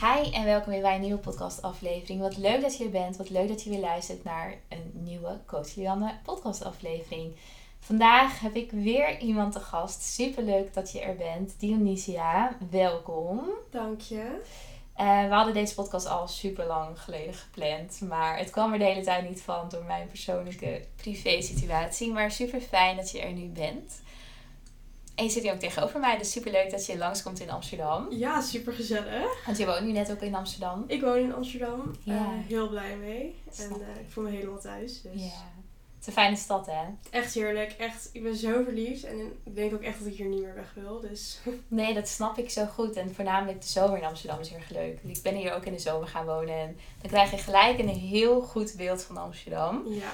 Hi en welkom weer bij een nieuwe podcastaflevering. Wat leuk dat je er bent. Wat leuk dat je weer luistert naar een nieuwe Coach Lianne podcastaflevering. Vandaag heb ik weer iemand te gast. Super leuk dat je er bent. Dionisia, welkom. Dank je. Uh, we hadden deze podcast al super lang geleden gepland. Maar het kwam er de hele tijd niet van door mijn persoonlijke privé situatie. Maar super fijn dat je er nu bent. En je zit hier ook tegenover mij, dus super leuk dat je langskomt in Amsterdam. Ja, super gezellig. Want je woont nu net ook in Amsterdam. Ik woon in Amsterdam. Ja. Uh, heel blij mee. En uh, ik voel me helemaal thuis. Dus. Ja. Het is een fijne stad, hè? Echt heerlijk. Echt, ik ben zo verliefd. En ik denk ook echt dat ik hier niet meer weg wil. Dus. Nee, dat snap ik zo goed. En voornamelijk de zomer in Amsterdam is heel erg leuk. Ik ben hier ook in de zomer gaan wonen. En dan krijg je gelijk een heel goed beeld van Amsterdam. Ja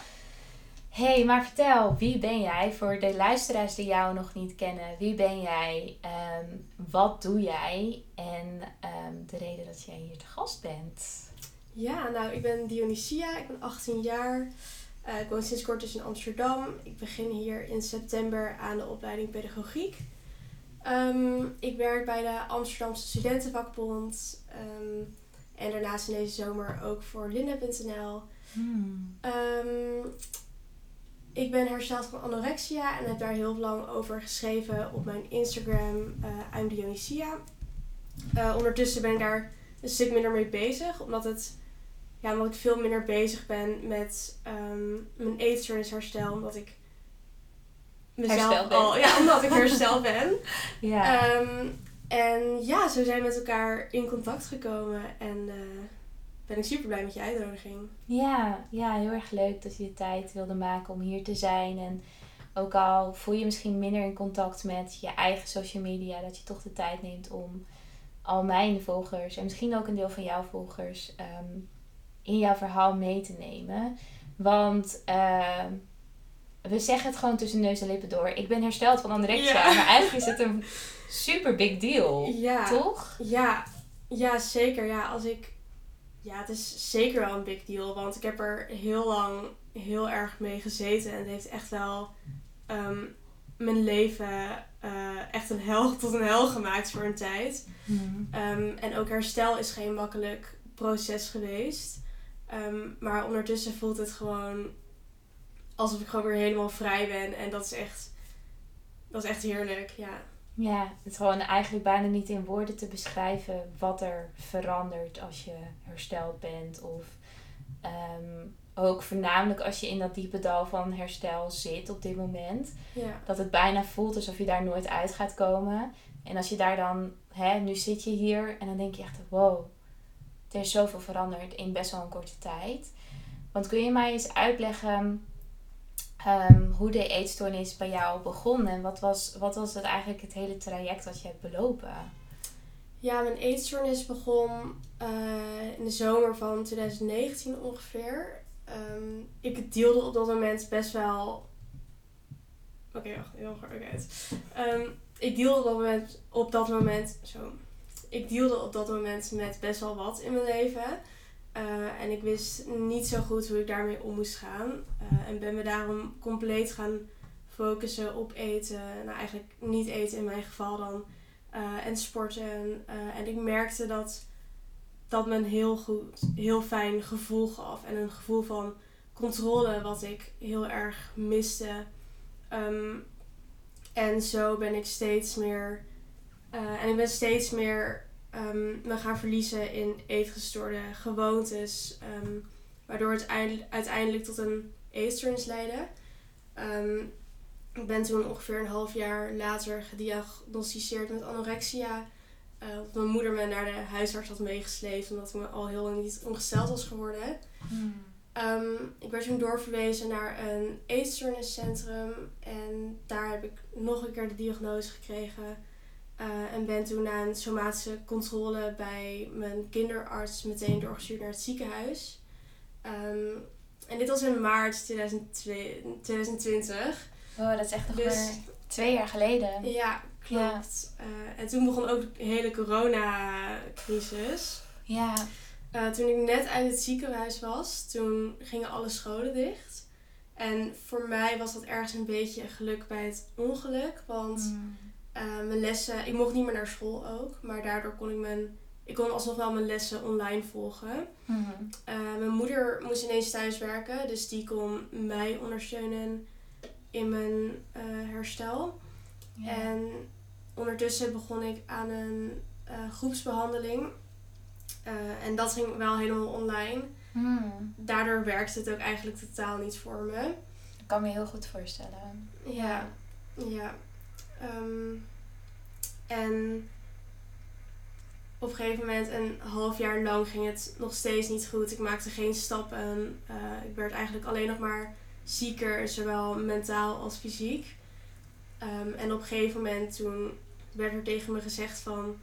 hey, maar vertel, wie ben jij? Voor de luisteraars die jou nog niet kennen, wie ben jij? Ehm, wat doe jij? En ehm, de reden dat jij hier te gast bent. Ja, nou, ik ben Dionysia, ik ben 18 jaar. Uh, ik woon sinds kort dus in Amsterdam. Ik begin hier in september aan de opleiding pedagogiek. Um, ik werk bij de Amsterdamse Studentenvakbond. en daarnaast in deze zomer ook voor Linda.nl. Hmm. Ik ben hersteld van anorexia en heb daar heel lang over geschreven op mijn Instagram, uh, I'm Dionysia. Uh, ondertussen ben ik daar een stuk minder mee bezig, omdat, het, ja, omdat ik veel minder bezig ben met um, mijn eetstoornisherstel, omdat ik mezelf al, ja, omdat ik hersteld ben. ja. Um, en ja, zo zijn we met elkaar in contact gekomen en uh, ben ik super blij met je uitnodiging. Ja, ja, heel erg leuk dat je de tijd wilde maken om hier te zijn. En ook al voel je misschien minder in contact met je eigen social media, dat je toch de tijd neemt om al mijn volgers en misschien ook een deel van jouw volgers ehm, in jouw verhaal mee te nemen. Want ehm, we zeggen het gewoon tussen neus en lippen door. Ik ben hersteld van anorexia, maar eigenlijk is het een super big deal. Ja. Toch? Ja, ja zeker. Ja, als ik ja, het is zeker wel een big deal. Want ik heb er heel lang heel erg mee gezeten. En het heeft echt wel ehm, mijn leven uh, echt een hel tot een hel gemaakt voor een tijd. Mm. Um, en ook herstel is geen makkelijk proces geweest. Um, maar ondertussen voelt het gewoon alsof ik gewoon weer helemaal vrij ben. En dat is echt, dat is echt heerlijk, ja. Ja, het is gewoon eigenlijk bijna niet in woorden te beschrijven wat er verandert als je hersteld bent. Of ehm, ook voornamelijk als je in dat diepe dal van herstel zit op dit moment. Ja. Dat het bijna voelt alsof je daar nooit uit gaat komen. En als je daar dan, hè, nu zit je hier en dan denk je echt, wow, er is zoveel veranderd in best wel een korte tijd. Want kun je mij eens uitleggen um, hoe de eetstoornis bij jou begon en wat was, wat was het eigenlijk het hele traject wat je hebt belopen? Ja, mijn eetstoornis begon uh, in de zomer van 2019 ongeveer. Um, ik deelde op dat moment best wel. Oké, okay, wacht, heel hard uit. Um, ik deelde op dat moment, op dat moment, zo. Ik deelde op dat moment met best wel wat in mijn leven. Uh, en ik wist niet zo goed hoe ik daarmee om moest gaan. Uh, en ben me daarom compleet gaan focussen op eten. Nou, eigenlijk niet eten in mijn geval dan. Uh, en sporten. en ik merkte dat dat me een heel goed, heel fijn gevoel gaf. En een gevoel van controle wat ik heel erg miste. Um, en zo ben ik steeds meer. en ik ben steeds meer um, me gaan verliezen in eetgestoorde gewoontes. Um, waardoor het uiteindelijk tot een eetstoornis leidde. Um, ik ben toen ongeveer een half jaar later gediagnosticeerd met anorexia. Uh, mijn moeder me naar de huisarts had meegesleept omdat ik me al heel lang niet ongesteld was geworden. Hmm. Um, ik werd toen doorverwezen naar een eetstoorniscentrum en daar heb ik nog een keer de diagnose gekregen uh, en ben toen na een somatische controle bij mijn kinderarts meteen doorgestuurd naar het ziekenhuis. Um, en dit was in maart 2020. Oh, dat is echt nog dus, maar twee jaar geleden. Ja, klopt. Ja. Uh, en toen begon ook de hele coronacrisis. Ja. Uh, toen ik net uit het ziekenhuis was, toen gingen alle scholen dicht. En voor mij was dat ergens een beetje geluk bij het ongeluk. Want... Hmm. Uh, mijn lessen, ik mocht niet meer naar school ook, maar daardoor kon ik mijn ik kon alsnog wel mijn lessen online volgen. Mhm. Eh, mijn moeder moest ineens thuis werken, dus die kon mij ondersteunen in mijn eh, herstel. En ondertussen begon ik aan een eh, groepsbehandeling. Eh, en dat ging wel helemaal online. Hmm. Daardoor werkte het ook eigenlijk totaal niet voor me. Ik kan me heel goed voorstellen. Ja, ja. Ehm, en op een gegeven moment, een half jaar lang, ging het nog steeds niet goed. Ik maakte geen stappen. Eh, ik werd eigenlijk alleen nog maar zieker, zowel mentaal als fysiek. Ehm, en op een gegeven moment toen werd er tegen me gezegd van...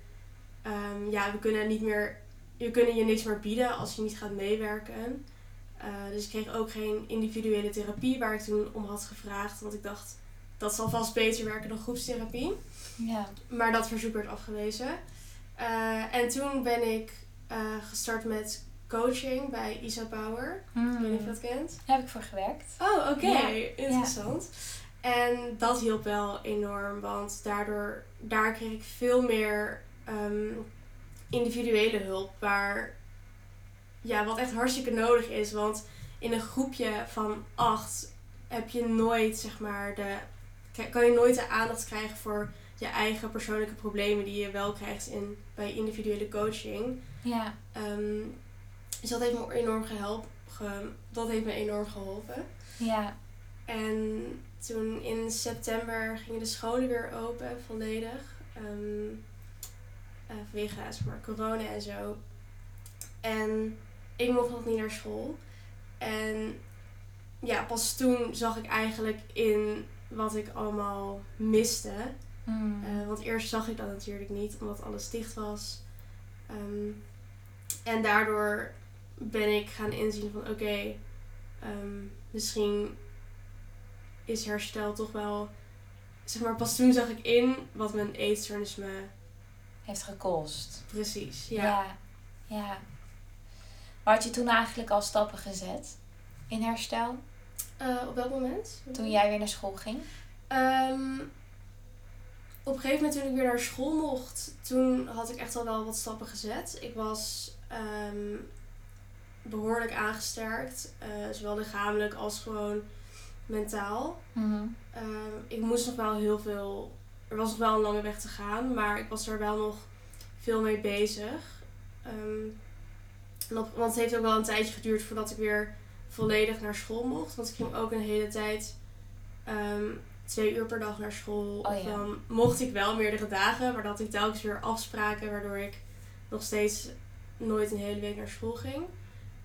ehm, ja, we kunnen niet meer... We kunnen je niks meer bieden als je niet gaat meewerken. Eh, dus ik kreeg ook geen individuele therapie waar ik toen om had gevraagd. Want ik dacht, dat zal vast beter werken dan groepstherapie. Ja. Maar dat verzoek werd afgewezen. Eh, en toen ben ik eh, gestart met coaching bij Isa Bauer. Ik weet niet of je dat kent. Daar heb ik voor gewerkt. Oh, oké. Ja, Interessant. En dat hielp wel enorm, want daardoor daar kreeg ik veel meer ehm, individuele hulp. Waar, ja, wat echt hartstikke nodig is. Want in een groepje van acht heb je nooit, zeg maar, de, kan je nooit de aandacht krijgen voor je eigen persoonlijke problemen die je wel krijgt in, bij individuele coaching. Ja. Ehm, dus dat heeft me enorm gehelpen. dat heeft me enorm geholpen. Ja. En toen in september gingen de scholen weer open, volledig. Ehm, eh, vanwege maar, corona en zo. En ik mocht nog niet naar school. En ja, pas toen zag ik eigenlijk in wat ik allemaal miste. Hmm. Eh, want eerst zag ik dat natuurlijk niet, omdat alles dicht was. Ehm, en daardoor ben ik gaan inzien van oké, ehm, misschien is herstel toch wel... Zeg maar, pas toen zag ik in wat mijn eetstoornis me... Heeft gekost. Precies, ja. Ja. ja. Maar had je toen eigenlijk al stappen gezet in herstel? Eh, op welk moment? Toen jij weer naar school ging? Ehm, op een gegeven moment toen ik weer naar school mocht, toen had ik echt al wel wat stappen gezet. Ik was ehm, behoorlijk aangesterkt, eh, zowel lichamelijk als gewoon mentaal. Mhm. Ehm, ik moest nog wel heel veel, er was nog wel een lange weg te gaan, maar ik was er wel nog veel mee bezig. Want het heeft ook wel een tijdje geduurd voordat ik weer volledig naar school mocht. Want ik ging ook een hele tijd ehm, twee uur per dag naar school. Oh ja. dan mocht ik wel meerdere dagen, maar dan had ik telkens weer afspraken waardoor ik nog steeds nooit een hele week naar school ging.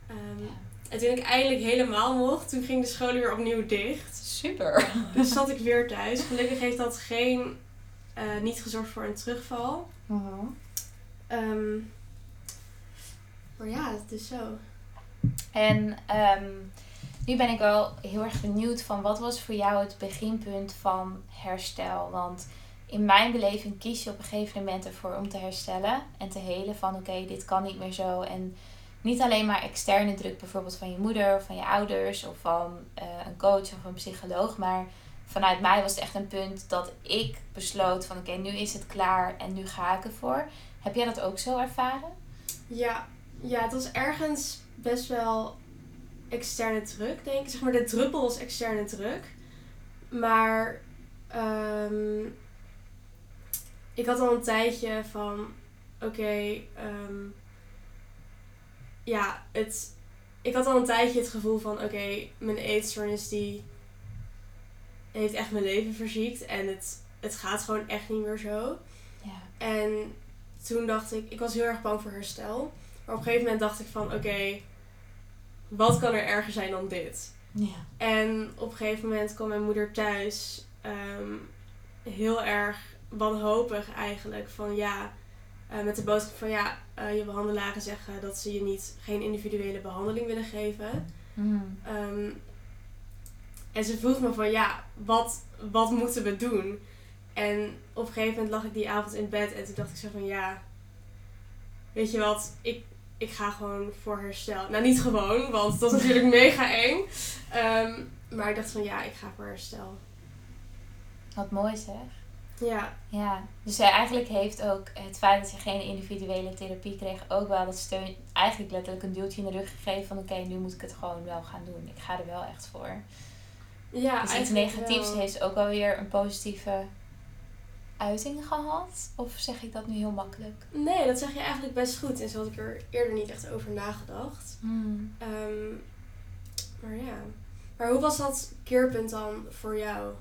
Ehm, Ja. En toen ik eindelijk helemaal mocht, toen ging de school weer opnieuw dicht. Super. Dus zat ik weer thuis. Gelukkig heeft dat geen, eh, niet gezorgd voor een terugval. Mhm. Ehm, maar ja, het is zo. En ehm, nu ben ik wel heel erg benieuwd van wat was voor jou het beginpunt van herstel? Want in mijn beleving kies je op een gegeven moment ervoor om te herstellen en te helen van oké, dit kan niet meer zo. En niet alleen maar externe druk, bijvoorbeeld van je moeder of van je ouders of van eh, een coach of een psycholoog, maar vanuit mij was het echt een punt dat ik besloot van oké, nu is het klaar en nu ga ik ervoor. Heb jij dat ook zo ervaren? Ja, ja, het was ergens best wel externe druk, denk ik. Zeg maar, de druppel was externe druk. Maar ehm, ik had al een tijdje van, oké, ehm, ja, het, ik had al een tijdje het gevoel van, oké, mijn eetstoornis die heeft echt mijn leven verziekt. En het, het gaat gewoon echt niet meer zo. Ja. En toen dacht ik, ik was heel erg bang voor herstel. Maar op een gegeven moment dacht ik van, oké, wat kan er erger zijn dan dit? Ja. En op een gegeven moment kwam mijn moeder thuis, ehm, heel erg wanhopig eigenlijk, van ja, eh, met de boodschap van ja, eh, je behandelaren zeggen dat ze je niet, geen individuele behandeling willen geven. Mhm. Ehm, en ze vroeg me van ja, wat, wat moeten we doen? En op een gegeven moment lag ik die avond in bed en toen dacht ik zo van ja, weet je wat, ik, ik ga gewoon voor herstel. Nou, niet gewoon, want dat is natuurlijk mega eng. Ehm, maar ik dacht van ja, ik ga voor herstel. Wat mooi zeg. Ja. Ja, dus eigenlijk heeft ook het feit dat je geen individuele therapie kreeg ook wel dat steun, eigenlijk letterlijk een duwtje in de rug gegeven van oké, nu moet ik het gewoon wel gaan doen. Ik ga er wel echt voor. Ja, dus iets negatiefs heeft ook alweer een positieve uiting gehad? Of zeg ik dat nu heel makkelijk? Nee, dat zeg je eigenlijk best goed. En zo had ik er eerder niet echt over nagedacht. Hmm. Ehm, maar ja. Maar hoe was dat keerpunt dan voor jou?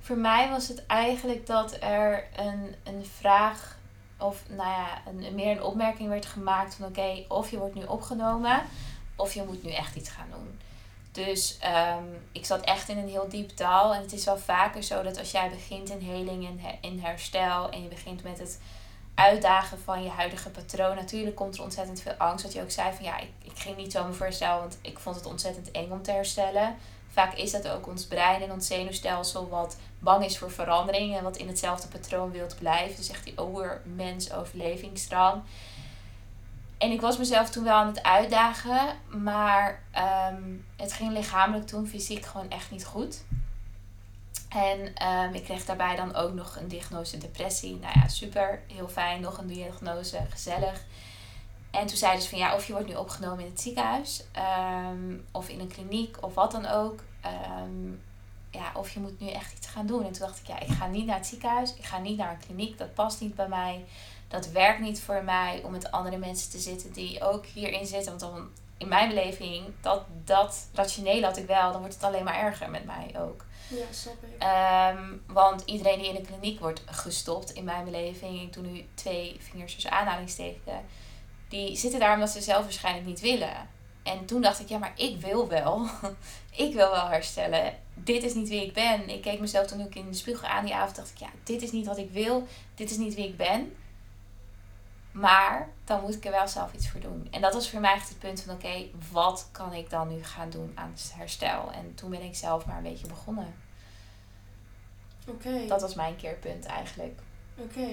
Voor mij was het eigenlijk dat er een, een vraag, of nou ja, een, meer een opmerking werd gemaakt van oké, of je wordt nu opgenomen, of je moet nu echt iets gaan doen. Dus um, ik zat echt in een heel diep dal. En het is wel vaker zo dat als jij begint in heling en in herstel en je begint met het uitdagen van je huidige patroon, natuurlijk komt er ontzettend veel angst. Dat je ook zei van ja, ik, ik ging niet zomaar voor herstel, want ik vond het ontzettend eng om te herstellen. Vaak is dat ook ons brein en ons zenuwstelsel wat bang is voor verandering en wat in hetzelfde patroon wilt blijven. Dus echt die oermens overlevingsdrang. En ik was mezelf toen wel aan het uitdagen, maar ehm, het ging lichamelijk toen fysiek gewoon echt niet goed. En um, ik kreeg daarbij dan ook nog een diagnose depressie. Nou ja, super, heel fijn, nog een diagnose, gezellig. En toen zeiden ze van ja, of je wordt nu opgenomen in het ziekenhuis, um, of in een kliniek, of wat dan ook. ja, of je moet nu echt iets gaan doen. En toen dacht ik, ja, ik ga niet naar het ziekenhuis, ik ga niet naar een kliniek, dat past niet bij mij dat werkt niet voor mij om met andere mensen te zitten die ook hierin zitten. Want dan, in mijn beleving, dat, dat rationeel had ik wel, dan wordt het alleen maar erger met mij ook. Ja, snap ik. Um, want iedereen die in de kliniek wordt gestopt, in mijn beleving, ik doe nu twee vingers tussen aanhalingstekens, die zitten daar omdat ze zelf waarschijnlijk niet willen. En toen dacht ik, ja, maar ik wil wel. ik wil wel herstellen. Dit is niet wie ik ben. Ik keek mezelf toen ook in de spiegel aan die avond. dacht ik, ja, dit is niet wat ik wil. Dit is niet wie ik ben. Maar dan moet ik er wel zelf iets voor doen. En dat was voor mij echt het punt van oké, wat kan ik dan nu gaan doen aan het herstel? En toen ben ik zelf maar een beetje begonnen. Oké. Dat was mijn keerpunt eigenlijk. Oké.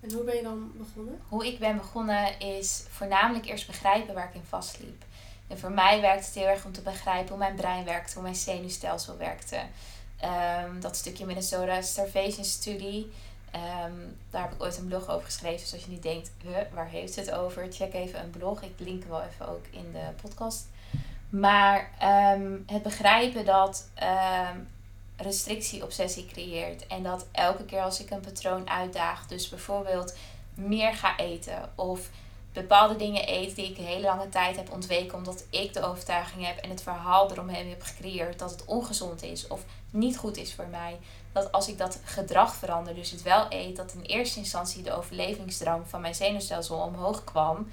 En hoe ben je dan begonnen? Hoe ik ben begonnen is voornamelijk eerst begrijpen waar ik in vastliep. En voor mij werkte het heel erg om te begrijpen hoe mijn brein werkte, hoe mijn zenuwstelsel werkte. Um, dat stukje Minnesota Starvation Studie Ehm, daar heb ik ooit een blog over geschreven. Dus als je niet denkt, waar heeft het over? Check even een blog. Ik link wel even ook in de podcast. Maar ehm, het begrijpen dat um, restrictie obsessie creëert. En dat elke keer als ik een patroon uitdaag, dus bijvoorbeeld meer ga eten of bepaalde dingen eet die ik een hele lange tijd heb ontweken omdat ik de overtuiging heb en het verhaal eromheen heb gecreëerd dat het ongezond is of niet goed is voor mij. Dat als ik dat gedrag verander, dus het wel eet, dat in eerste instantie de overlevingsdrang van mijn zenuwstelsel omhoog kwam.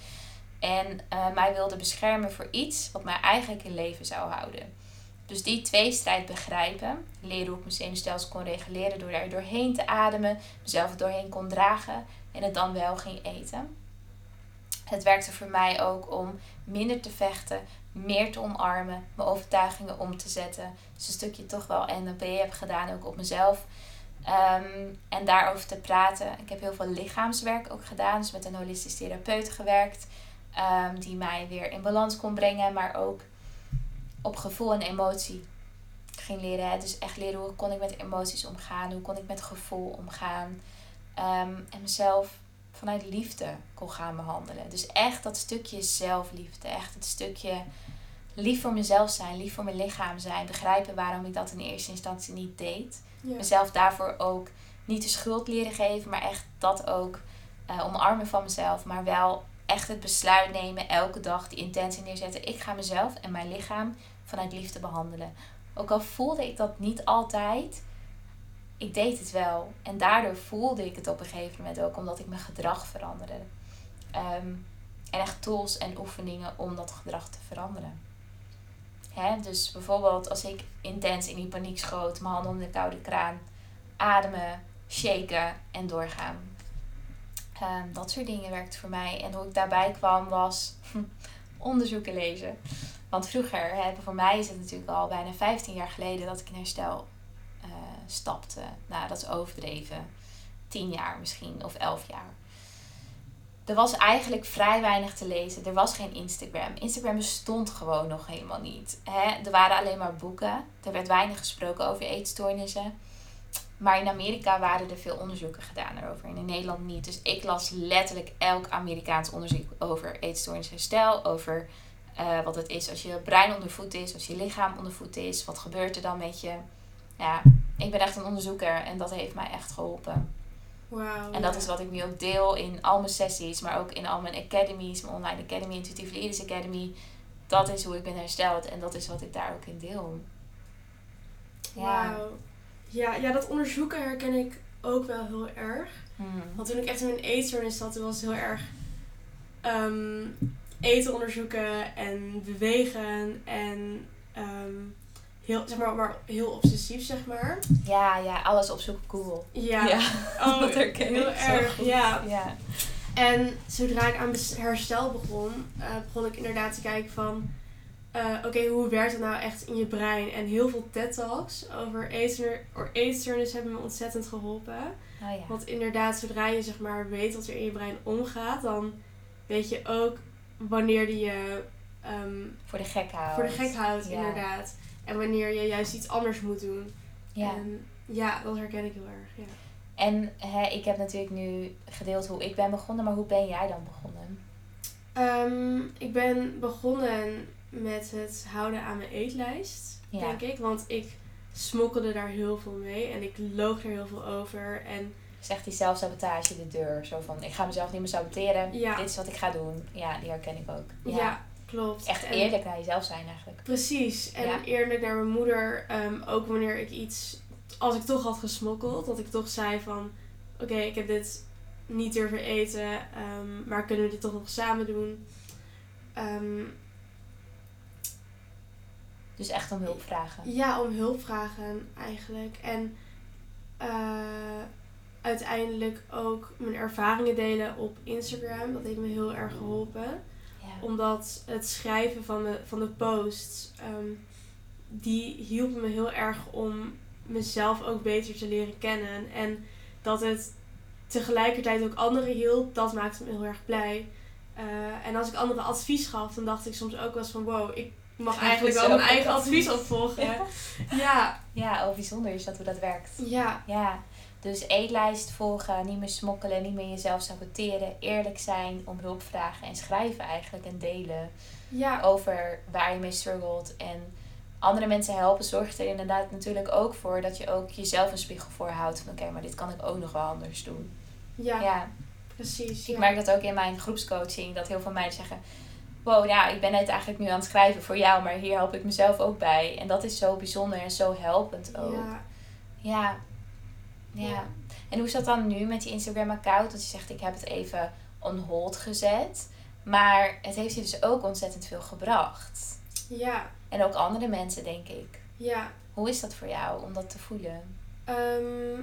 En uh, mij wilde beschermen voor iets wat mij eigenlijk in leven zou houden. Dus die tweestrijd begrijpen, leren hoe ik mijn zenuwstelsel kon reguleren door er doorheen te ademen, mezelf doorheen kon dragen en het dan wel ging eten. Het werkte voor mij ook om minder te vechten, meer te omarmen, mijn overtuigingen om te zetten. Dus een stukje toch wel NLP heb gedaan, ook op mezelf. Um, en daarover te praten. Ik heb heel veel lichaamswerk ook gedaan, dus met een holistisch therapeut gewerkt. Um, die mij weer in balans kon brengen, maar ook op gevoel en emotie ging leren. Hè? Dus echt leren hoe kon ik met emoties omgaan, hoe kon ik met gevoel omgaan. Um, en mezelf vanuit liefde kon gaan behandelen. Dus echt dat stukje zelfliefde, echt het stukje lief voor mezelf zijn, lief voor mijn lichaam zijn, begrijpen waarom ik dat in eerste instantie niet deed. Mezelf daarvoor ook niet de schuld leren geven, maar echt dat ook uh, omarmen van mezelf, maar wel echt het besluit nemen, elke dag die intentie neerzetten. Ik ga mezelf en mijn lichaam vanuit liefde behandelen. Ook al voelde ik dat niet altijd, ik deed het wel. En daardoor voelde ik het op een gegeven moment ook, omdat ik mijn gedrag veranderde. Ehm, en echt tools en oefeningen om dat gedrag te veranderen. Dus bijvoorbeeld als ik intens in die paniek schoot, mijn handen onder de koude kraan, ademen, shaken en doorgaan. Um, dat soort dingen werkte voor mij. En hoe ik daarbij kwam was onderzoeken lezen. Want vroeger, hè, voor mij is het natuurlijk al bijna 15 jaar geleden dat ik in herstel uh, stapte. Nou, dat is overdreven. 10 jaar misschien, of 11 jaar er was eigenlijk vrij weinig te lezen. Er was geen Instagram. Instagram bestond gewoon nog helemaal niet. Hè? Er waren alleen maar boeken. Er werd weinig gesproken over eetstoornissen. Maar in Amerika waren er veel onderzoeken gedaan erover. En in Nederland niet. Dus ik las letterlijk elk Amerikaans onderzoek over eetstoornis herstel. Over eh, wat het is als je brein onder voet is. Als je lichaam onder voet is. Wat gebeurt er dan met je? Ja, ik ben echt een onderzoeker. En dat heeft mij echt geholpen. Wauw. En dat is wat ik nu ook deel in al mijn sessies. Maar ook in al mijn academies. Mijn online academy, Intuitive Leaders Academy. Dat is hoe ik ben hersteld. En dat is wat ik daar ook in deel. Ja. Wauw. Ja, ja, dat onderzoeken herken ik ook wel heel erg. Hmm. Want toen ik echt in mijn eetstoornis zat, was het heel erg ehm, eten onderzoeken en bewegen en ehm, heel, zeg maar, maar heel obsessief, zeg maar. Ja, ja, alles op zoek Google. Ja, Ja, oh, dat herken heel ik erg, ja. Ja. En zodra ik aan herstel begon, eh, begon ik inderdaad te kijken van... eh, Oké, hoe werkt het nou echt in je brein? En heel veel TED-talks over eetstoornis hebben me ontzettend geholpen. Oh ja. Want inderdaad, zodra je zeg maar weet wat er in je brein omgaat, dan weet je ook wanneer die je ehm, Voor de gek houden. voor de gek houdt, Ja. inderdaad. En wanneer je juist iets anders moet doen. Ja. En ja, dat herken ik heel erg. Ja. En hè, ik heb natuurlijk nu gedeeld hoe ik ben begonnen, maar hoe ben jij dan begonnen? Ehm, ik ben begonnen met het houden aan mijn eetlijst, Ja. denk ik. Want ik smokkelde daar heel veel mee en ik loog er heel veel over. En echt die zelfsabotage de deur. Zo van, ik ga mezelf niet meer saboteren. Ja. Dit is wat ik ga doen. Ja, die herken ik ook. ja, klopt. Echt En- eerlijk naar jezelf zijn eigenlijk. Precies. En Ja. eerlijk naar mijn moeder, ehm, ook wanneer ik iets, als ik toch had gesmokkeld, dat ik toch zei van, oké, ik heb dit niet durven eten, ehm, maar kunnen we dit toch nog samen doen? Ehm, Dus echt om hulp vragen. ja, om hulp vragen eigenlijk. En eh, uiteindelijk ook mijn ervaringen delen op Instagram. Dat heeft me heel erg geholpen. Omdat het schrijven van de, van de posts, ehm, die hielp me heel erg om mezelf ook beter te leren kennen. En dat het tegelijkertijd ook anderen hielp, dat maakte me heel erg blij. Eh, en als ik anderen advies gaf, dan dacht ik soms ook wel eens van wow, ik mag eigenlijk wel mijn eigen advies. opvolgen. Ja. Ja, Ja, oh bijzonder is dat hoe dat werkt. ja, Ja, dus eetlijst volgen, niet meer smokkelen, niet meer jezelf saboteren, eerlijk zijn, om hulp vragen en schrijven eigenlijk en delen ja, over waar je mee struggelt. En andere mensen helpen zorgt er inderdaad natuurlijk ook voor dat je ook jezelf een spiegel voorhoudt van oké, maar dit kan ik ook nog wel anders doen. ja, Ja, precies. ik merk dat ook in mijn groepscoaching, dat heel veel meiden zeggen, wow, ja, ik ben het eigenlijk nu aan het schrijven voor jou, maar hier help ik mezelf ook bij. En dat is zo bijzonder en zo helpend ook. Ja, Ja. Ja. En hoe is dat dan nu met je Instagram-account? Dat je zegt, ik heb het even on hold gezet. Maar het heeft je dus ook ontzettend veel gebracht. ja, En ook andere mensen, denk ik. ja. Hoe is dat voor jou om dat te voelen? Ehm,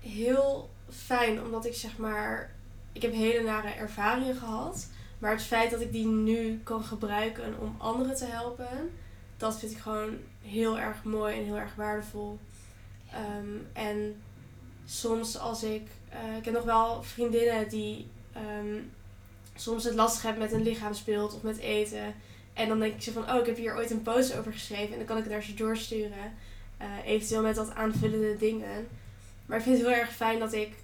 heel fijn, omdat ik zeg maar. Ik heb hele nare ervaringen gehad. Maar het feit dat ik die nu kan gebruiken om anderen te helpen, dat vind ik gewoon heel erg mooi en heel erg waardevol. Ehm, en soms als ik. eh, ik heb nog wel vriendinnen die ehm, soms het lastig hebben met een lichaamsbeeld of met eten. En dan denk ik zo van, oh, ik heb hier ooit een post over geschreven en dan kan ik het naar ze doorsturen. Eh, eventueel met wat aanvullende dingen. Maar ik vind het heel erg fijn dat ik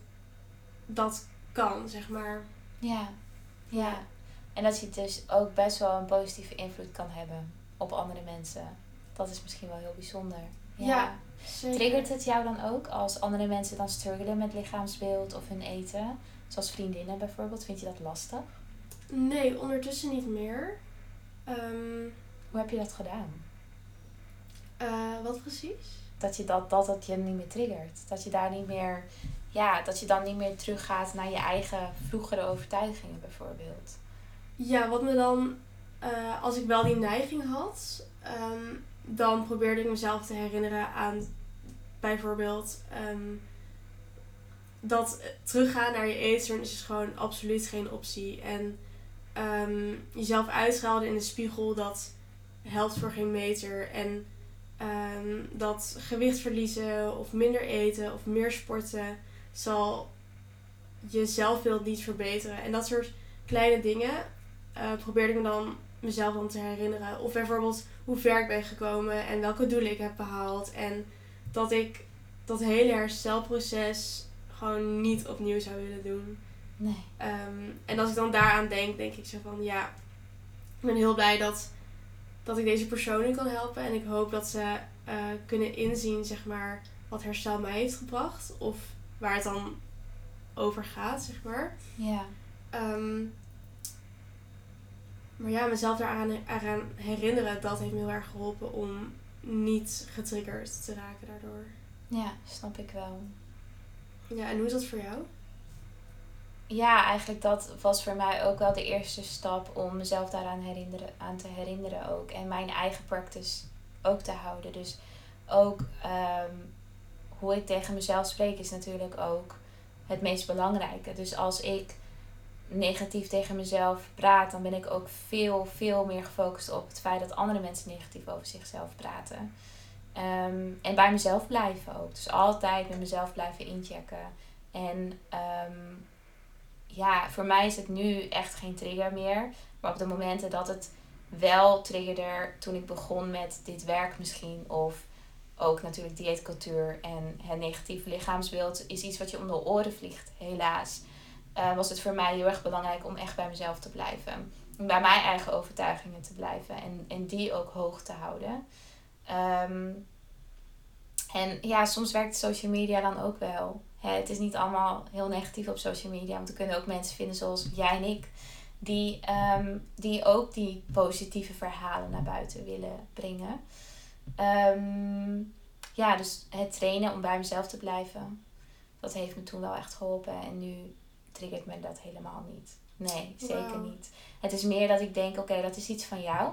dat kan, zeg maar. Ja. Ja. En dat je dus ook best wel een positieve invloed kan hebben op andere mensen. Dat is misschien wel heel bijzonder. Ja. Zeker. Triggert het jou dan ook als andere mensen dan struggelen met lichaamsbeeld of hun eten? Zoals vriendinnen bijvoorbeeld. Vind je dat lastig? Nee, ondertussen niet meer. Ehm, Hoe heb je dat gedaan? eh, wat precies? Dat je dat, dat het je niet meer triggert. Dat je daar niet meer, ja, dat je dan niet meer teruggaat naar je eigen vroegere overtuigingen bijvoorbeeld. Ja, wat me dan, eh, als ik wel die neiging had, ehm, dan probeerde ik mezelf te herinneren aan bijvoorbeeld ehm, dat teruggaan naar je eetstoornis is gewoon absoluut geen optie. En ehm, jezelf uitschelden in de spiegel, dat helpt voor geen meter. En ehm, dat gewicht verliezen of minder eten of meer sporten zal je zelfbeeld niet verbeteren. En dat soort kleine dingen eh, probeerde ik me dan mezelf dan te herinneren. Of bijvoorbeeld hoe ver ik ben gekomen en welke doelen ik heb behaald. En dat ik dat hele herstelproces gewoon niet opnieuw zou willen doen. Nee. Ehm, en als ik dan daaraan denk, denk ik zo van ja, ik ben heel blij dat, dat ik deze personen kan helpen. En ik hoop dat ze eh, kunnen inzien, zeg maar, wat herstel mij heeft gebracht. Of waar het dan over gaat, zeg maar. Ja. Ehm, maar ja, mezelf daaraan eraan herinneren, dat heeft me heel erg geholpen om niet getriggerd te raken daardoor. Ja, snap ik wel. Ja, en hoe is dat voor jou? Ja, eigenlijk dat was voor mij ook wel de eerste stap om mezelf daaraan herinneren, aan te herinneren ook. En mijn eigen practice ook te houden. Dus ook ehm, hoe ik tegen mezelf spreek is natuurlijk ook het meest belangrijke. Dus als ik negatief tegen mezelf praat, dan ben ik ook veel, veel meer gefocust op het feit dat andere mensen negatief over zichzelf praten. Ehm, en bij mezelf blijven ook. Dus altijd met mezelf blijven inchecken. En ehm, ja, voor mij is het nu echt geen trigger meer. Maar op de momenten dat het wel triggerde toen ik begon met dit werk misschien. Of ook natuurlijk dieetcultuur en het negatieve lichaamsbeeld is iets wat je om de oren vliegt, helaas. Uh, was het voor mij heel erg belangrijk om echt bij mezelf te blijven. Bij mijn eigen overtuigingen te blijven en, en die ook hoog te houden. Ehm, en ja, soms werkt social media dan ook wel. Het is niet allemaal heel negatief op social media, want er kunnen ook mensen vinden zoals jij en ik, die, ehm, die ook die positieve verhalen naar buiten willen brengen. Ehm, ja, dus het trainen om bij mezelf te blijven, dat heeft me toen wel echt geholpen. En nu triggert me dat helemaal niet. Nee, zeker niet. Het is meer dat ik denk, oké, dat is iets van jou.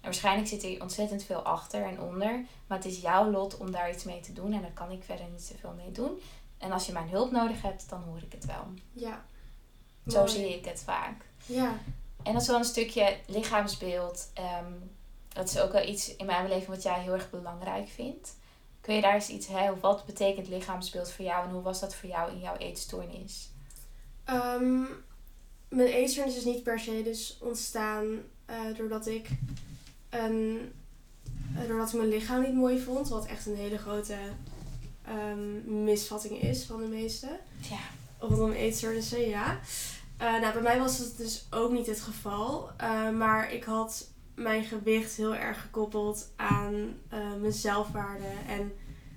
En waarschijnlijk zit er ontzettend veel achter en onder. Maar het is jouw lot om daar iets mee te doen. En daar kan ik verder niet zoveel mee doen. En als je mijn hulp nodig hebt, dan hoor ik het wel. Ja. Zo zie ik het vaak. Ja. En dat is wel een stukje lichaamsbeeld. Ehm, dat is ook wel iets in mijn leven wat jij heel erg belangrijk vindt. Kun je daar eens iets, hè, wat betekent lichaamsbeeld voor jou en hoe was dat voor jou in jouw eetstoornis? Um, mijn eetstoornis is niet per se dus ontstaan uh, doordat ik een, uh, doordat ik mijn lichaam niet mooi vond, wat echt een hele grote um, misvatting is van de meesten. Ja. Rondom eetstoornissen, ja. Uh, nou, bij mij was het dus ook niet het geval. maar ik had mijn gewicht heel erg gekoppeld aan mijn zelfwaarde. En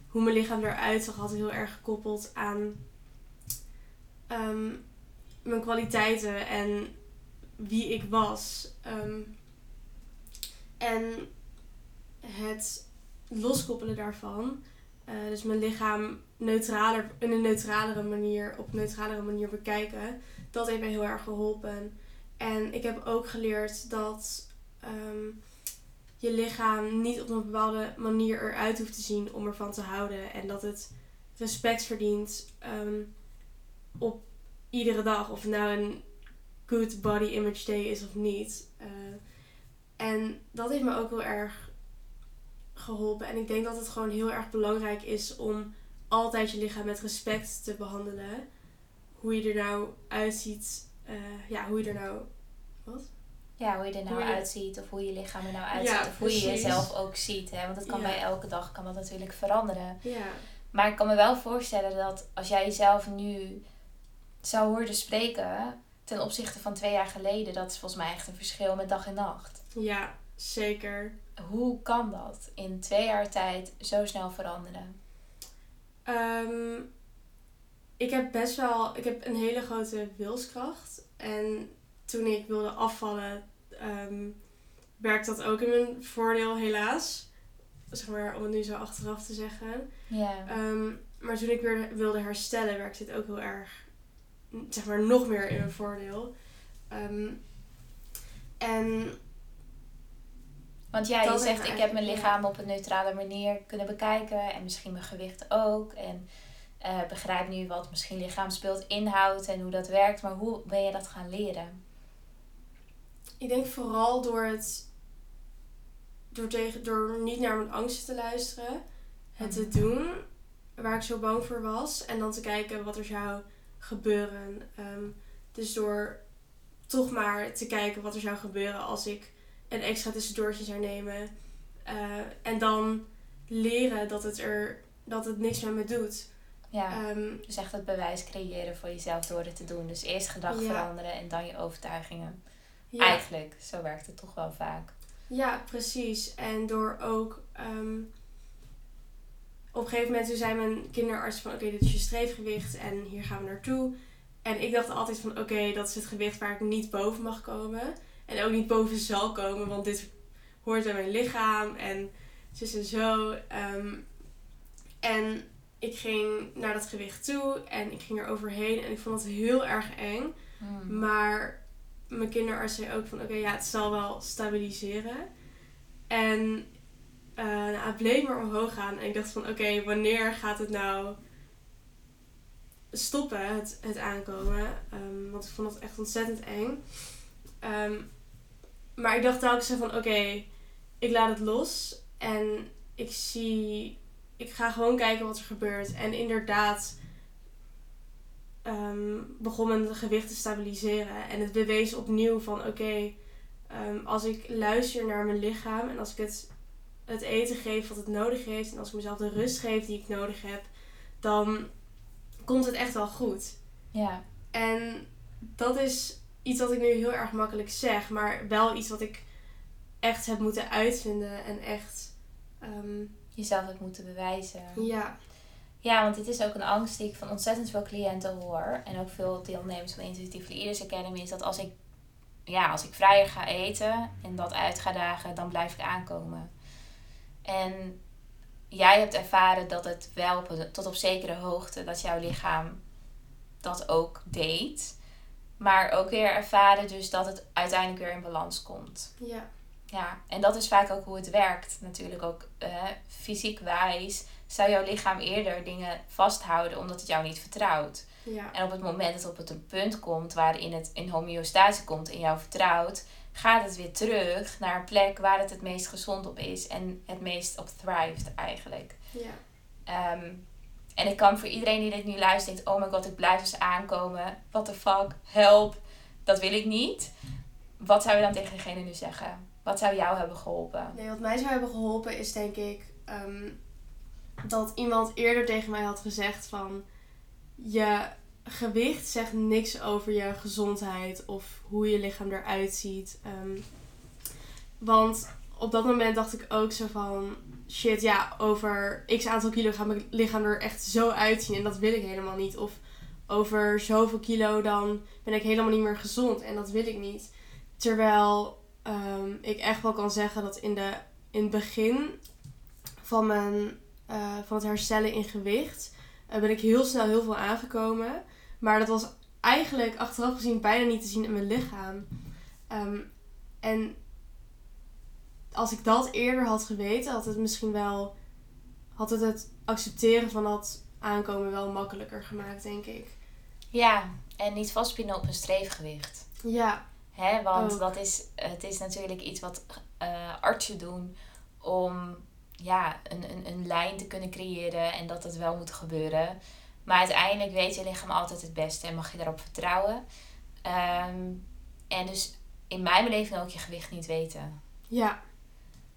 hoe mijn lichaam eruit zag, had heel erg gekoppeld aan um, mijn kwaliteiten en wie ik was. Um, en het loskoppelen daarvan, uh, dus mijn lichaam neutraler, in een neutralere manier, op een neutralere manier bekijken, dat heeft mij heel erg geholpen. En ik heb ook geleerd dat um, je lichaam niet op een bepaalde manier eruit hoeft te zien om ervan te houden. En dat het respect verdient um, op iedere dag. Of het nou een good body image day is of niet. Uh, en dat heeft me ook heel erg geholpen. En ik denk dat het gewoon heel erg belangrijk is om altijd je lichaam met respect te behandelen. Hoe je er nou uitziet. Uh, ja, hoe je er nou. Wat? Ja, hoe je er nou uitziet of hoe je lichaam er nou uitziet. of hoe je jezelf ook ziet. Hè? Want dat kan bij elke dag kan dat natuurlijk veranderen. Ja. Maar ik kan me wel voorstellen dat als jij jezelf nu zou horen spreken ten opzichte van twee jaar geleden, dat is volgens mij echt een verschil met dag en nacht. Ja, zeker. Hoe kan dat in twee jaar tijd zo snel veranderen? Um, ik heb best wel, ik heb een hele grote wilskracht. En toen ik wilde afvallen, um, werkt dat ook in mijn voordeel, helaas. Zeg maar, om het nu zo achteraf te zeggen. Ja. Um, maar toen ik weer wilde herstellen, werkte het ook heel erg, zeg maar, nog meer in mijn voordeel. Um, en. Want ja, je zegt, ik heb mijn lichaam op een neutrale manier kunnen bekijken. En misschien mijn gewicht ook. En uh, begrijp nu wat misschien lichaamsbeeld inhoudt en hoe dat werkt. Maar hoe ben je dat gaan leren? Ik denk vooral door het. Door, tegen, door niet naar mijn angsten te luisteren. Het te mhm. doen waar ik zo bang voor was. En dan te kijken wat er zou gebeuren. Um, dus door toch maar te kijken wat er zou gebeuren als ik een extra tussendoortje zou nemen. Uh, en dan leren dat het er dat het niks met me doet. Ja. Ehm, dus echt het bewijs creëren voor jezelf door het te doen. Dus eerst gedrag Ja. veranderen en dan je overtuigingen. ja. Eigenlijk, zo werkt het toch wel vaak. Ja, precies. En door ook... ehm, op een gegeven moment toen zei mijn kinderarts van... Oké, dit is je streefgewicht en hier gaan we naartoe. En ik dacht altijd van... Oké, dat is het gewicht waar ik niet boven mag komen. En ook niet boven zal komen. Want dit hoort bij mijn lichaam. En zus en zo. Ehm, en ik ging naar dat gewicht toe. En ik ging er overheen. En ik vond het heel erg eng. Hmm. Maar mijn kinderarts zei ook van oké, ja, het zal wel stabiliseren. En nou, het bleef maar omhoog gaan. En ik dacht van oké, wanneer gaat het nou stoppen, het, het aankomen? Ehm, want ik vond het echt ontzettend eng. Ehm, maar ik dacht telkens van oké, ik laat het los. En ik zie, ik ga gewoon kijken wat er gebeurt. En inderdaad ehm, begon mijn gewicht te stabiliseren. En het bewees opnieuw van oké, als ik luister naar mijn lichaam en als ik het, het eten geef wat het nodig heeft en als ik mezelf de rust geef die ik nodig heb, dan komt het echt wel goed. Ja. En dat is iets wat ik nu heel erg makkelijk zeg, maar wel iets wat ik echt heb moeten uitvinden en echt, ehm, Jezelf hebt moeten bewijzen. ja, Ja, want dit is ook een angst die ik van ontzettend veel cliënten hoor. En ook veel deelnemers van Intuitive Leaders Academy. Is dat als ik, ja, als ik vrijer ga eten en dat uit ga dagen, dan blijf ik aankomen. En jij hebt ervaren dat het wel op een- tot op zekere hoogte, dat jouw lichaam dat ook deed. Maar ook weer ervaren dus dat het uiteindelijk weer in balans komt. ja, Ja, en dat is vaak ook hoe het werkt. Natuurlijk ook eh, fysiek wijs zou jouw lichaam eerder dingen vasthouden omdat het jou niet vertrouwt. ja, En op het moment dat het op het punt komt waarin het in homeostase komt en jou vertrouwt, gaat het weer terug naar een plek waar het het meest gezond op is en het meest op thrived eigenlijk. ja. Ehm, en ik kan voor iedereen die dit nu luistert, denkt, oh my god, ik blijf dus aankomen. What the fuck, help, dat wil ik niet. Wat zou je dan tegen diegene nu zeggen? Wat zou jou hebben geholpen? Nee, wat mij zou hebben geholpen is denk ik ehm, dat iemand eerder tegen mij had gezegd van je gewicht zegt niks over je gezondheid of hoe je lichaam eruit ziet. Ehm, want op dat moment dacht ik ook zo van shit, ja, over x aantal kilo gaat mijn lichaam er echt zo uitzien en dat wil ik helemaal niet. Of over zoveel kilo dan ben ik helemaal niet meer gezond en dat wil ik niet. Terwijl ehm, ik echt wel kan zeggen dat in, de, in het begin van, mijn, eh, van het herstellen in gewicht eh, ben ik heel snel heel veel aangekomen. Maar dat was eigenlijk achteraf gezien bijna niet te zien in mijn lichaam. Ehm, en als ik dat eerder had geweten, had het misschien wel. had het het accepteren van dat aankomen wel makkelijker gemaakt, denk ik. Ja, en niet vastpinnen op een streefgewicht. Ja, Hè? Want Ook. dat is, het is natuurlijk iets wat eh, artsen doen om ja, een, een, een lijn te kunnen creëren en dat het wel moet gebeuren. Maar uiteindelijk weet je lichaam altijd het beste en mag je daarop vertrouwen. Ehm, en dus in mijn beleving ook je gewicht niet weten. ja,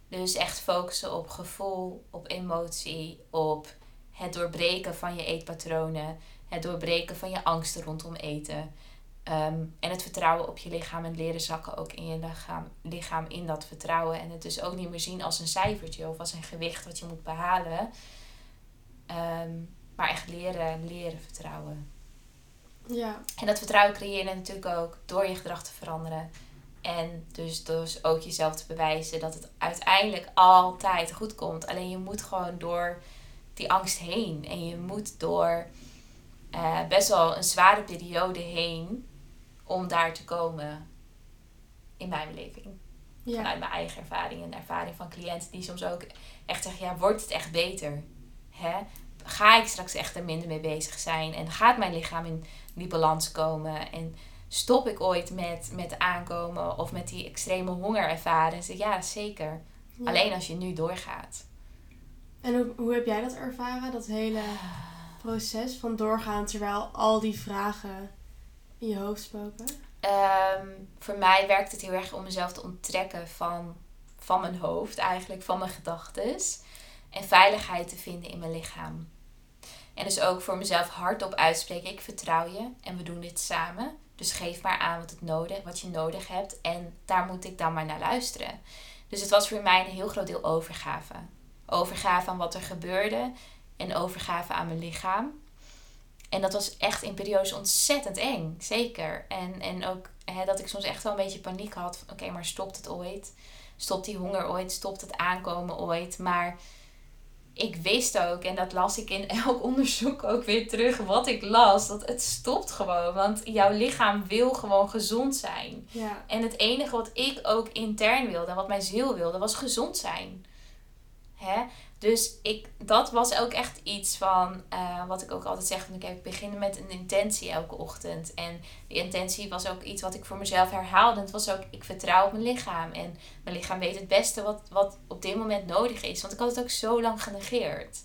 Dus echt focussen op gevoel, op emotie, op het doorbreken van je eetpatronen, het doorbreken van je angsten rondom eten. Ehm, en het vertrouwen op je lichaam en leren zakken ook in je lichaam, lichaam in dat vertrouwen. En het dus ook niet meer zien als een cijfertje of als een gewicht wat je moet behalen. Ehm, maar echt leren, leren vertrouwen. ja, En dat vertrouwen creëer je natuurlijk ook door je gedrag te veranderen. En dus, dus ook jezelf te bewijzen dat het uiteindelijk altijd goed komt. Alleen je moet gewoon door die angst heen. En je moet door eh, best wel een zware periode heen om daar te komen. In mijn beleving. ja, Vanuit mijn eigen ervaring en ervaring van cliënten die soms ook echt zeggen: ja, wordt het echt beter? Hè? Ga ik straks echt er minder mee bezig zijn? En gaat mijn lichaam in die balans komen? En stop ik ooit met, met aankomen of met die extreme honger ervaren? Zeg, ja, zeker. ja. Alleen als je nu doorgaat. En hoe, hoe heb jij dat ervaren, dat hele proces van doorgaan terwijl al die vragen in je hoofd spoken? Ehm, voor mij werkt het heel erg om mezelf te onttrekken van, van mijn hoofd, eigenlijk van mijn gedachten. en veiligheid te vinden in mijn lichaam. En dus ook voor mezelf hardop uitspreken: ik vertrouw je en we doen dit samen. Dus geef maar aan wat, het nodig, wat je nodig hebt en daar moet ik dan maar naar luisteren. Dus het was voor mij een heel groot deel overgave. Overgave aan wat er gebeurde en overgave aan mijn lichaam. En dat was echt in periodes ontzettend eng, zeker. En, en ook hè, dat ik soms echt wel een beetje paniek had. Oké, maar stopt het ooit? Stopt die honger ooit? Stopt het aankomen ooit? Maar ik wist ook, en dat las ik in elk onderzoek ook weer terug, wat ik las, dat het stopt gewoon. Want jouw lichaam wil gewoon gezond zijn. Ja. En het enige wat ik ook intern wilde, wat mijn ziel wilde, was gezond zijn. Hè? Dus ik, dat was ook echt iets van, uh, wat ik ook altijd zeg, van, ik begin met een intentie elke ochtend. En die intentie was ook iets wat ik voor mezelf herhaalde. Het was ook, ik vertrouw op mijn lichaam. En mijn lichaam weet het beste wat, wat op dit moment nodig is. Want ik had het ook zo lang genegeerd.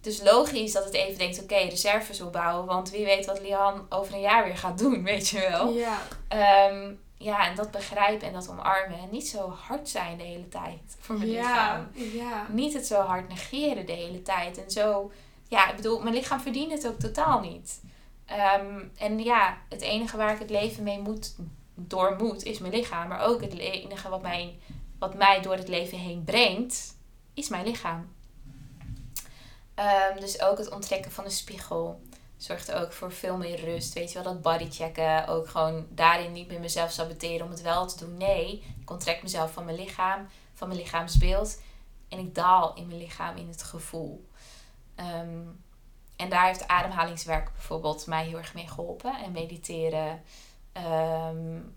Dus logisch dat het even denkt, oké, okay, reserves opbouwen. Want wie weet wat Lian over een jaar weer gaat doen, weet je wel. Ja. Um, ja, en dat begrijpen en dat omarmen. En niet zo hard zijn de hele tijd voor mijn ja, lichaam. Ja. Niet het zo hard negeren de hele tijd. En zo, ja, ik bedoel, mijn lichaam verdient het ook totaal niet. Um, en ja, het enige waar ik het leven mee moet, door moet, is mijn lichaam. Maar ook het enige wat mij, wat mij door het leven heen brengt, is mijn lichaam. Um, dus ook het onttrekken van een spiegel zorgt ook voor veel meer rust. Weet je wel, dat bodychecken. Ook gewoon daarin niet meer mezelf saboteren om het wel te doen. Nee, ik onttrek mezelf van mijn lichaam, van mijn lichaamsbeeld. En ik daal in mijn lichaam, in het gevoel. Um, en daar heeft ademhalingswerk bijvoorbeeld mij heel erg mee geholpen. En mediteren. Um,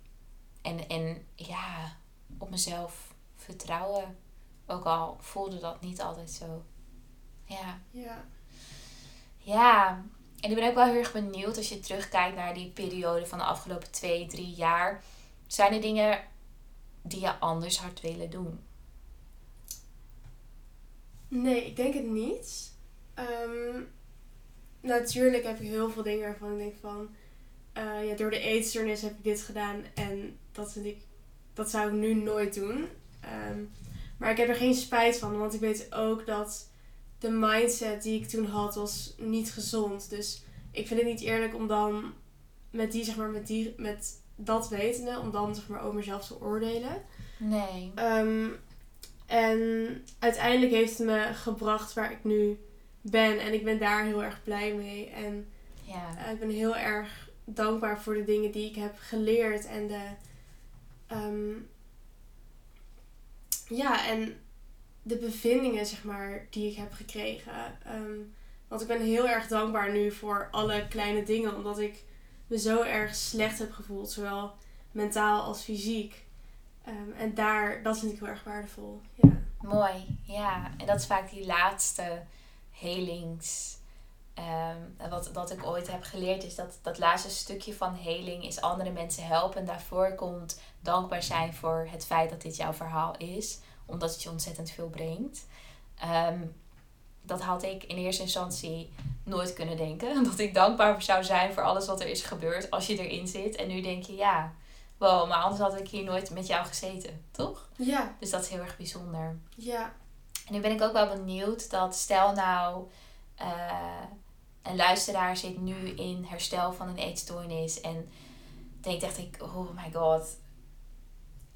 en, en ja, op mezelf vertrouwen. Ook al voelde dat niet altijd zo. Ja. Ja. Ja, en ik ben ook wel heel erg benieuwd als je terugkijkt naar die periode van de afgelopen twee, drie jaar. Zijn er dingen die je anders had willen doen? Nee, ik denk het niet. Um, natuurlijk heb ik heel veel dingen waarvan ik denk van... Uh, ja, door de eetstoornis heb ik dit gedaan en dat vind ik... Dat zou ik nu nooit doen. Um, maar ik heb er geen spijt van, want ik weet ook dat de mindset die ik toen had was niet gezond. Dus ik vind het niet eerlijk om dan met die, zeg maar, met die, met dat wetende, om dan zeg maar over mezelf te oordelen. Nee. Um, en uiteindelijk heeft het me gebracht waar ik nu ben. En ik ben daar heel erg blij mee. En ja. Uh, ik ben heel erg dankbaar voor de dingen die ik heb geleerd. En de. Um, ja, en de bevindingen, zeg maar, die ik heb gekregen. Um, want ik ben heel erg dankbaar nu voor alle kleine dingen, omdat ik me zo erg slecht heb gevoeld, zowel mentaal als fysiek. Um, en daar, dat vind ik heel erg waardevol. Ja. Mooi, ja. En dat is vaak die laatste helings. Um, wat dat ik ooit heb geleerd is dat dat laatste stukje van heling is andere mensen helpen. En daarvoor komt dankbaar zijn voor het feit dat dit jouw verhaal is omdat het je ontzettend veel brengt. Um, dat had ik in eerste instantie nooit kunnen denken. Dat ik dankbaar zou zijn voor alles wat er is gebeurd als je erin zit. En nu denk je, ja, wow, maar anders had ik hier nooit met jou gezeten, toch? Ja. Dus dat is heel erg bijzonder. Ja. En nu ben ik ook wel benieuwd dat stel nou uh, een luisteraar zit nu in herstel van een eetstoornis en denkt echt ik, oh my god,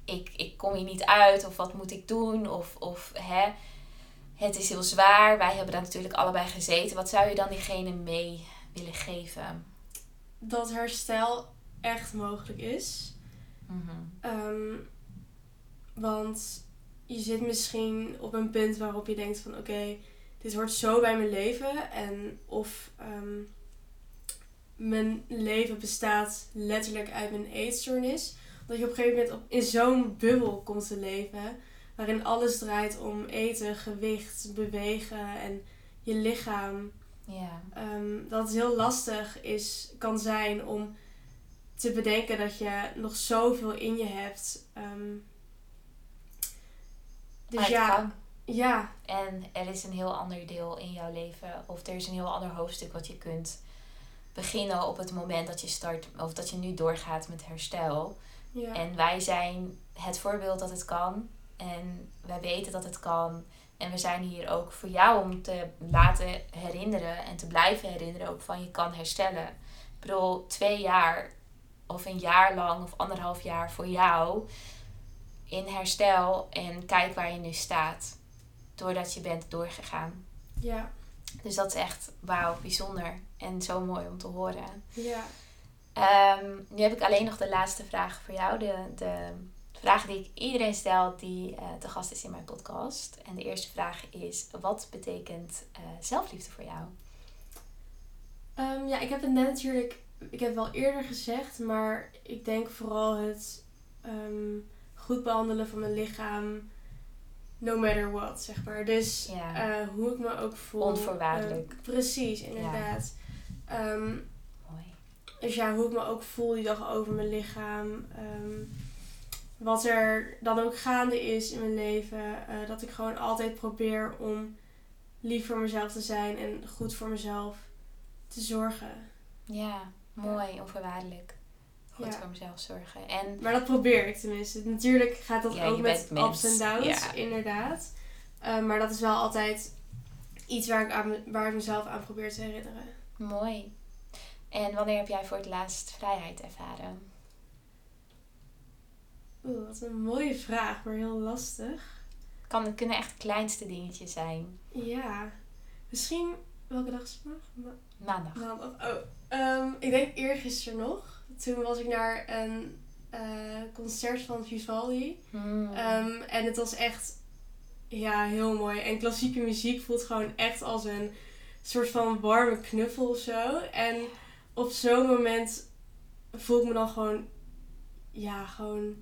ik, ik kom hier niet uit of wat moet ik doen of, of hè, het is heel zwaar. Wij hebben daar natuurlijk allebei gezeten. Wat zou je dan diegene mee willen geven? Dat herstel echt mogelijk is. Mm um, want je zit misschien op een punt waarop je denkt van oké, okay, dit hoort zo bij mijn leven. En of um, mijn leven bestaat letterlijk uit mijn eetstoornis. Dat je op een gegeven moment op, in zo'n bubbel komt te leven. Waarin alles draait om eten, gewicht, bewegen en je lichaam. Ja. Um, dat het heel lastig is, kan zijn om te bedenken dat je nog zoveel in je hebt. Um, dus ja. Ja. En er is een heel ander deel in jouw leven. Of er is een heel ander hoofdstuk wat je kunt beginnen op het moment dat je start. Of dat je nu doorgaat met herstel. Ja. En wij zijn het voorbeeld dat het kan. En wij weten dat het kan. En we zijn hier ook voor jou om te laten herinneren en te blijven herinneren ook van je kan herstellen. Ik bedoel, twee jaar of een jaar lang of anderhalf jaar voor jou in herstel en kijk waar je nu staat. Doordat je bent doorgegaan. Ja. Dus dat is echt wauw, bijzonder en zo mooi om te horen. Ja. Ehm, nu heb ik alleen nog de laatste vraag voor jou. De, de vraag die ik iedereen stel die uh, te gast is in mijn podcast. En de eerste vraag is: wat betekent uh, zelfliefde voor jou? Um, ja, ik heb het net natuurlijk, ik heb het wel eerder gezegd, maar ik denk vooral het um, goed behandelen van mijn lichaam, no matter what, zeg maar. Dus ja. uh, hoe ik me ook voel. Onvoorwaardelijk. precies, inderdaad. Ja. Dus ja, hoe ik me ook voel die dag over mijn lichaam wat er dan ook gaande is in mijn leven. Uh, dat ik gewoon altijd probeer om lief voor mezelf te zijn en goed voor mezelf te zorgen. Ja, mooi, onvoorwaardelijk. Goed voor mezelf zorgen. En, maar dat probeer ik tenminste. Natuurlijk gaat dat ook met ups en downs, inderdaad. Uh, maar dat is wel altijd iets waar ik, aan, waar ik mezelf aan probeer te herinneren. Mooi. En wanneer heb jij voor het laatst vrijheid ervaren? Oeh, wat een mooie vraag, maar heel lastig. Kan, het kunnen echt kleinste dingetjes zijn. Ja. Misschien, welke dag is het vandaag? Maandag. Maandag. Oh, um, ik denk eergisteren nog. Toen was ik naar een uh, concert van Vivaldi. Hmm. Um, en het was echt, ja, heel mooi. En klassieke muziek voelt gewoon echt als een soort van warme knuffel of zo. En op zo'n moment voel ik me dan gewoon, ja, gewoon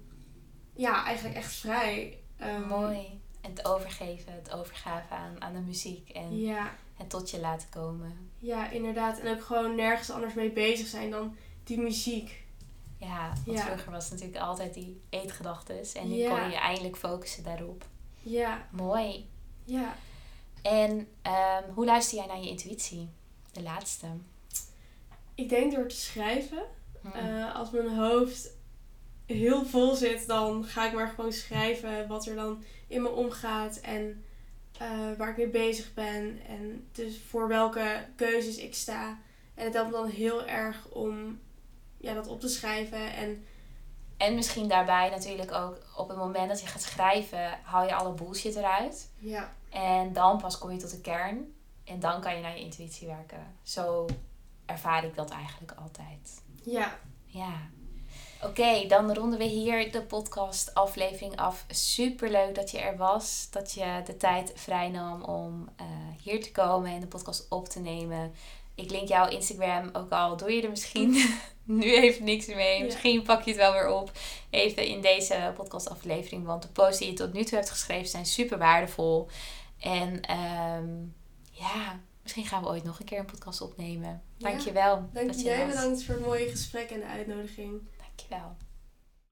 ja, eigenlijk echt vrij. Um, Mooi. En het overgeven, het overgaven aan, aan de muziek en ja. het tot je laten komen. Ja, inderdaad. En ook gewoon nergens anders mee bezig zijn dan die muziek. Ja, want ja. vroeger was het natuurlijk altijd die eetgedachtes. En nu ja. kon je eindelijk focussen daarop. Ja. Mooi. Ja. En um, hoe luister jij naar je intuïtie? De laatste. Ik denk door te schrijven. Hmm. Uh, als mijn hoofd heel vol zit, dan ga ik maar gewoon schrijven wat er dan in me omgaat en uh, waar ik mee bezig ben. En dus voor welke keuzes ik sta. En het helpt dan heel erg om ja, dat op te schrijven. En, en misschien daarbij natuurlijk ook op het moment dat je gaat schrijven, haal je alle bullshit eruit. Ja. En dan pas kom je tot de kern. En dan kan je naar je intuïtie werken. Zo ervaar ik dat eigenlijk altijd. Ja. Ja. Oké, dan ronden we hier de podcast aflevering af. Super leuk dat je er was. Dat je de tijd vrij nam om uh, hier te komen en de podcast op te nemen. Ik link jouw Instagram, ook al doe je er misschien nu even niks mee. Misschien pak je het wel weer op. Even in deze podcast aflevering. Want de posts die je tot nu toe hebt geschreven zijn super waardevol. En um, ja, misschien gaan we ooit nog een keer een podcast opnemen. Dankjewel. Dank dat je jij bedankt voor het mooie gesprek en de uitnodiging. Dankjewel.